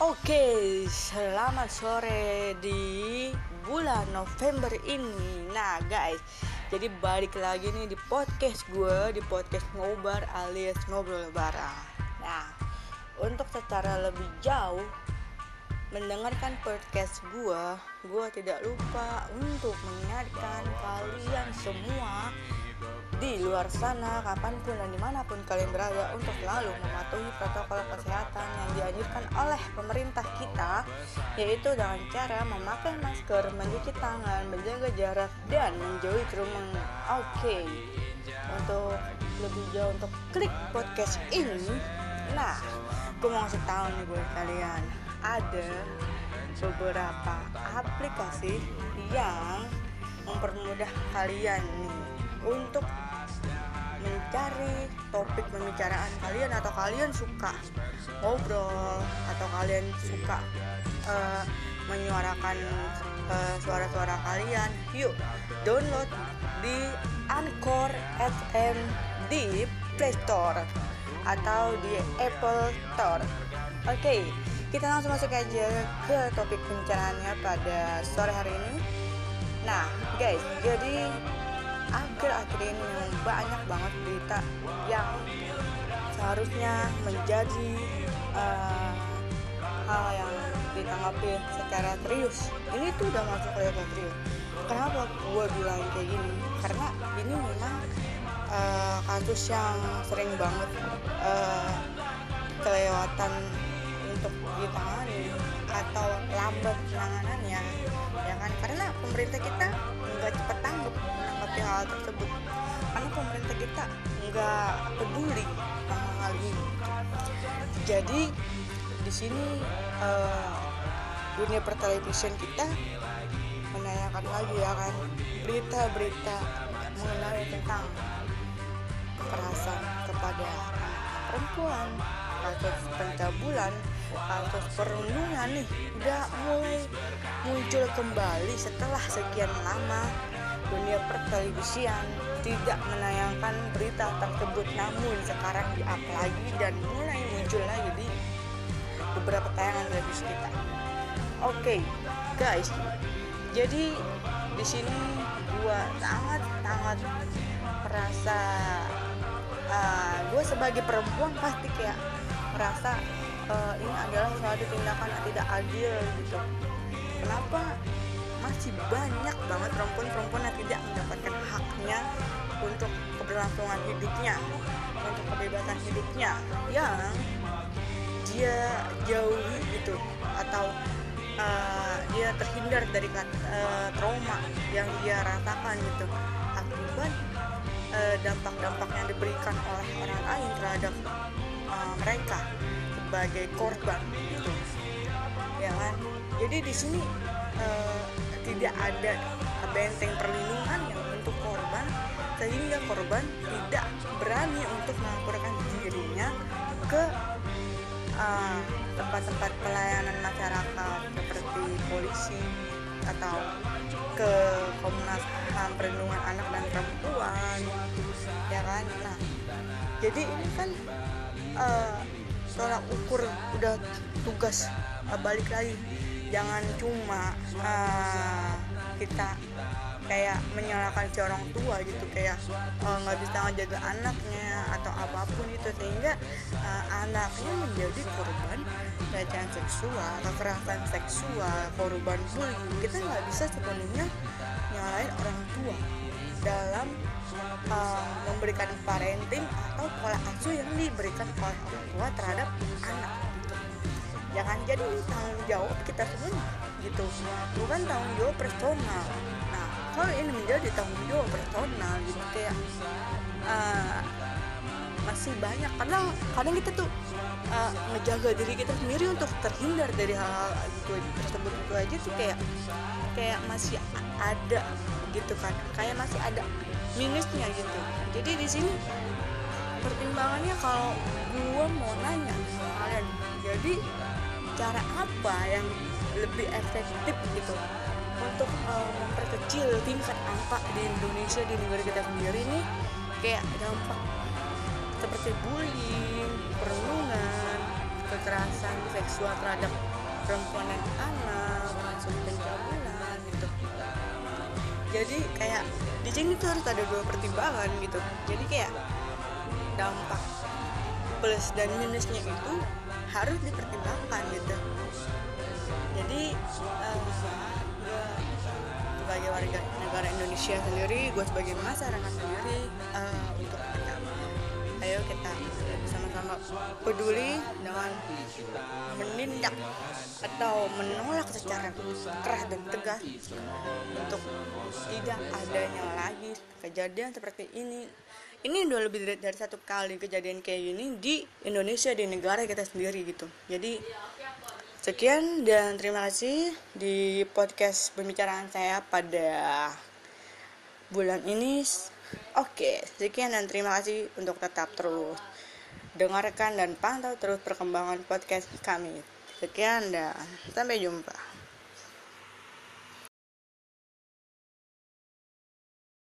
Oke, selamat sore di bulan November ini. Nah, guys, jadi balik lagi nih di podcast gue, di podcast ngobar alias ngobrol bareng. Nah, untuk secara lebih jauh mendengarkan podcast gue, gue tidak lupa untuk mengingatkan kalian semua luar sana kapan pun dan di mana pun kalian berada untuk selalu mematuhi protokol kesehatan yang dianjurkan oleh pemerintah kita yaitu dengan cara memakai masker, mencuci tangan, menjaga jarak dan menjauhi kerumun. Oke, okay. untuk lebih jauh untuk klik podcast ini, nah, gue mau kasih tahu nih buat kalian ada beberapa aplikasi yang mempermudah kalian nih untuk mencari topik pembicaraan kalian atau kalian suka ngobrol atau kalian suka uh, menyuarakan uh, suara-suara kalian yuk download di Anchor FM di Play Store atau di Apple Store. Oke okay, kita langsung masuk aja ke topik pembicaraannya pada sore hari ini. Nah guys jadi akhir-akhir ini banyak banget berita yang seharusnya menjadi uh, hal yang ditanggapi secara serius. Ini tuh udah masuk level serius. Kenapa gue bilang kayak gini? Karena ini memang uh, kasus yang sering banget uh, kelewatan untuk ditangani atau lambat penanganannya ya kan? Karena pemerintah kita nggak cepat tanggap menanggapi hal tersebut. Karena pemerintah kita nggak peduli sama hal ini. Jadi di sini uh, dunia pertelevisian kita menanyakan lagi ya kan berita-berita mengenai tentang kekerasan kepada perempuan kasus pencabulan kasus perundungan nih udah mulai muncul kembali setelah sekian lama dunia pertelevisian tidak menayangkan berita tersebut. Namun sekarang di up lagi dan mulai muncul lagi di beberapa tayangan televisi kita. Oke okay, guys. Jadi di sini gua sangat sangat merasa uh, gue sebagai perempuan pasti kayak merasa uh, ini adalah suatu tindakan yang tidak adil gitu. Kenapa? Masih banyak banget perempuan-perempuan yang tidak mendapatkan haknya untuk keberlangsungan hidupnya untuk kebebasan hidupnya. Yang dia jauhi gitu. Atau uh, dia terhindar dari uh, trauma yang dia rasakan gitu. Akibat dampak-dampak uh, yang diberikan oleh orang lain terhadap uh, mereka sebagai korban gitu. Ya kan? Jadi di sini uh, tidak ada benteng perlindungan yang untuk korban sehingga korban tidak berani untuk melaporkan dirinya ke tempat-tempat uh, pelayanan masyarakat seperti polisi atau ke Komnas HAM perlindungan anak dan perempuan. Ya kan? Nah jadi ini kan uh, ukur udah tugas uh, balik lagi. Jangan cuma uh, kita kayak menyalahkan si orang tua gitu kayak nggak uh, bisa ngejaga anaknya atau apa pun itu sehingga uh, anaknya menjadi korban pelecehan seksual kekerasan seksual korban bullying. Kita nggak bisa sepenuhnya nyalain orang tua dalam uh, memberikan parenting atau pola asuh yang diberikan oleh orang tua terhadap anak gitu. jangan jadi tanggung jawab kita semua gitu. Bukan tanggung jawab personal. Nah kalau ini menjadi tanggung jawab personal gitu kayak uh, masih banyak. Kadang kadang kita tuh uh, ngejaga diri kita sendiri untuk terhindar dari hal-hal gitu tersebut. Itu aja tuh kayak kayak masih ada gitu kan. Kayak masih ada minusnya gitu. Jadi di sini pertimbangannya kalau gue mau nanya kalian jadi cara apa yang lebih efektif gitu untuk uh, memperkecil tingkat angka di Indonesia di negara kita sendiri nih kayak dampak seperti bullying, perundungan, kekerasan seksual terhadap perempuan dan anak masuk pencabulan gitu. Jadi kayak di sini tuh harus ada dua pertimbangan gitu. Jadi kayak dampak plus dan minusnya itu harus dipertimbangkan gitu. Jadi uh, gue sebagai warga negara Indonesia sendiri gue sebagai masyarakat sendiri uh, untuk kita ayo kita sama-sama peduli dengan menindak atau menolak secara keras dan tegas untuk tidak adanya lagi kejadian seperti ini. Ini udah lebih dari, dari satu kali kejadian kayak gini di Indonesia di negara kita sendiri gitu. Jadi sekian dan terima kasih di podcast pembicaraan saya pada bulan ini oke sekian dan terima kasih untuk tetap terus dengarkan dan pantau terus perkembangan podcast kami. Sekian dan sampai jumpa